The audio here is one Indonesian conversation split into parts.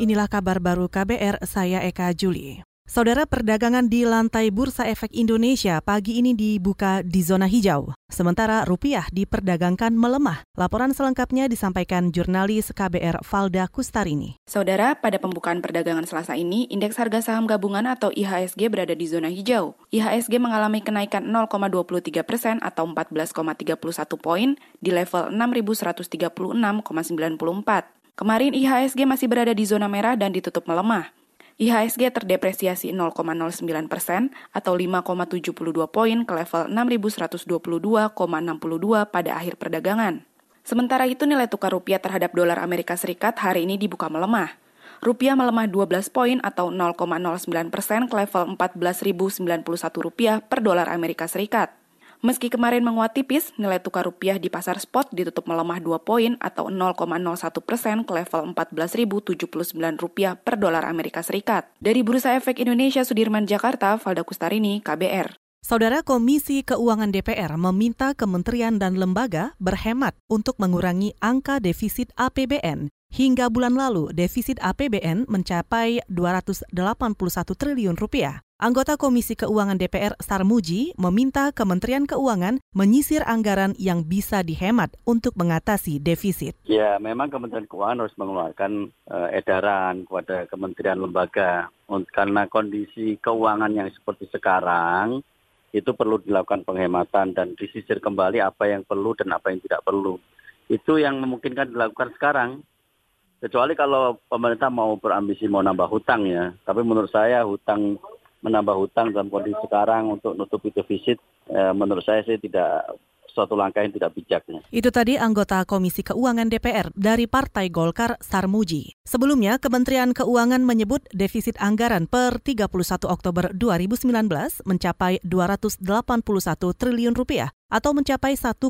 Inilah kabar baru KBR, saya Eka Juli. Saudara perdagangan di lantai Bursa Efek Indonesia pagi ini dibuka di zona hijau. Sementara rupiah diperdagangkan melemah. Laporan selengkapnya disampaikan jurnalis KBR Valda Kustarini. Saudara, pada pembukaan perdagangan Selasa ini, indeks harga saham gabungan atau IHSG berada di zona hijau. IHSG mengalami kenaikan 0,23 persen atau 14,31 poin di level 6.136,94. Kemarin IHSG masih berada di zona merah dan ditutup melemah. IHSG terdepresiasi 0,09 persen atau 5,72 poin ke level 6.122,62 pada akhir perdagangan. Sementara itu nilai tukar rupiah terhadap dolar Amerika Serikat hari ini dibuka melemah. Rupiah melemah 12 poin atau 0,09 persen ke level 14.091 rupiah per dolar Amerika Serikat. Meski kemarin menguat tipis, nilai tukar rupiah di pasar spot ditutup melemah 2 poin atau 0,01 persen ke level 14.079 rupiah per dolar Amerika Serikat. Dari Bursa Efek Indonesia Sudirman Jakarta, Valda Kustarini, KBR. Saudara Komisi Keuangan DPR meminta kementerian dan lembaga berhemat untuk mengurangi angka defisit APBN. Hingga bulan lalu, defisit APBN mencapai 281 triliun rupiah. Anggota Komisi Keuangan DPR Sarmuji meminta Kementerian Keuangan menyisir anggaran yang bisa dihemat untuk mengatasi defisit. Ya, memang Kementerian Keuangan harus mengeluarkan uh, edaran kepada kementerian lembaga karena kondisi keuangan yang seperti sekarang itu perlu dilakukan penghematan dan disisir kembali apa yang perlu dan apa yang tidak perlu. Itu yang memungkinkan dilakukan sekarang. Kecuali kalau pemerintah mau berambisi mau nambah hutang ya. Tapi menurut saya hutang menambah hutang dalam kondisi sekarang untuk nutupi defisit, eh, menurut saya sih tidak suatu langkah yang tidak bijaknya. Itu tadi anggota Komisi Keuangan DPR dari Partai Golkar Sarmuji. Sebelumnya, Kementerian Keuangan menyebut defisit anggaran per 31 Oktober 2019 mencapai 281 triliun rupiah atau mencapai 1,8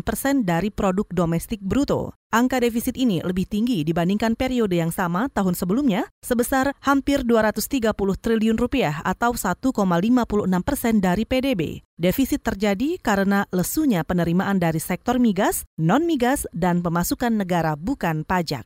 persen dari produk domestik bruto. Angka defisit ini lebih tinggi dibandingkan periode yang sama tahun sebelumnya sebesar hampir 230 triliun rupiah atau 1,56 persen dari PDB. Defisit terjadi karena lesunya penerimaan dari sektor migas, non-migas, dan pemasukan negara bukan pajak.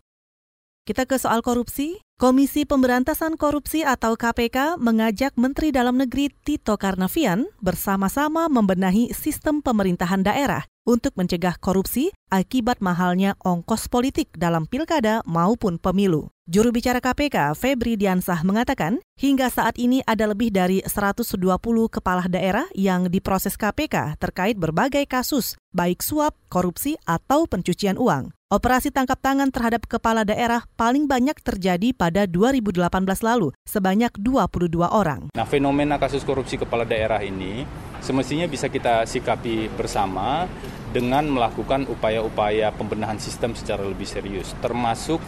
Kita ke soal korupsi. Komisi Pemberantasan Korupsi atau KPK mengajak Menteri Dalam Negeri Tito Karnavian bersama-sama membenahi sistem pemerintahan daerah untuk mencegah korupsi akibat mahalnya ongkos politik dalam pilkada maupun pemilu. Juru bicara KPK, Febri Diansah mengatakan, hingga saat ini ada lebih dari 120 kepala daerah yang diproses KPK terkait berbagai kasus, baik suap, korupsi, atau pencucian uang. Operasi tangkap tangan terhadap kepala daerah paling banyak terjadi pada 2018 lalu, sebanyak 22 orang. Nah, fenomena kasus korupsi kepala daerah ini semestinya bisa kita sikapi bersama dengan melakukan upaya-upaya pembenahan sistem secara lebih serius, termasuk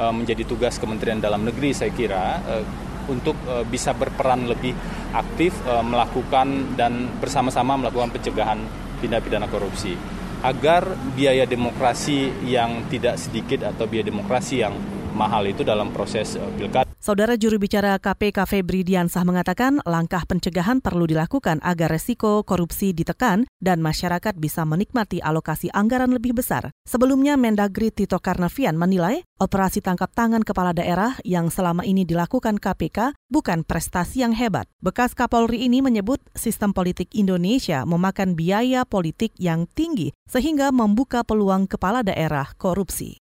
uh, menjadi tugas Kementerian Dalam Negeri saya kira uh, untuk uh, bisa berperan lebih aktif melakukan dan bersama-sama melakukan pencegahan tindak pidana korupsi agar biaya demokrasi yang tidak sedikit atau biaya demokrasi yang mahal itu dalam proses eh, pilkada. Saudara juru bicara KPK Febri Diansah mengatakan langkah pencegahan perlu dilakukan agar resiko korupsi ditekan dan masyarakat bisa menikmati alokasi anggaran lebih besar. Sebelumnya Mendagri Tito Karnavian menilai operasi tangkap tangan kepala daerah yang selama ini dilakukan KPK bukan prestasi yang hebat. Bekas Kapolri ini menyebut sistem politik Indonesia memakan biaya politik yang tinggi sehingga membuka peluang kepala daerah korupsi.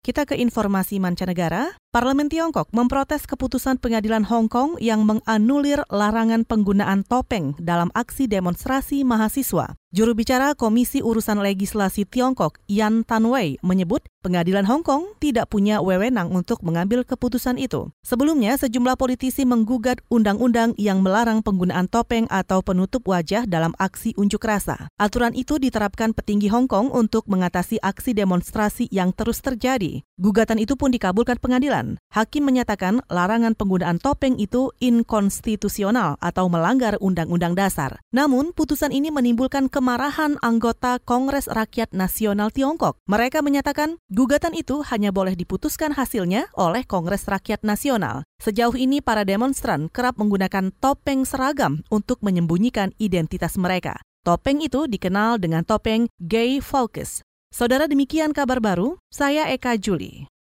Kita ke informasi mancanegara. Parlemen Tiongkok memprotes keputusan pengadilan Hong Kong yang menganulir larangan penggunaan topeng dalam aksi demonstrasi mahasiswa. Juru bicara Komisi Urusan Legislasi Tiongkok, Yan Tanwei, menyebut pengadilan Hong Kong tidak punya wewenang untuk mengambil keputusan itu. Sebelumnya, sejumlah politisi menggugat undang-undang yang melarang penggunaan topeng atau penutup wajah dalam aksi unjuk rasa. Aturan itu diterapkan petinggi Hong Kong untuk mengatasi aksi demonstrasi yang terus terjadi. Gugatan itu pun dikabulkan pengadilan Hakim menyatakan larangan penggunaan topeng itu inkonstitusional atau melanggar Undang-Undang Dasar. Namun, putusan ini menimbulkan kemarahan anggota Kongres Rakyat Nasional Tiongkok. Mereka menyatakan gugatan itu hanya boleh diputuskan hasilnya oleh Kongres Rakyat Nasional. Sejauh ini para demonstran kerap menggunakan topeng seragam untuk menyembunyikan identitas mereka. Topeng itu dikenal dengan topeng gay focus. Saudara demikian kabar baru, saya Eka Juli.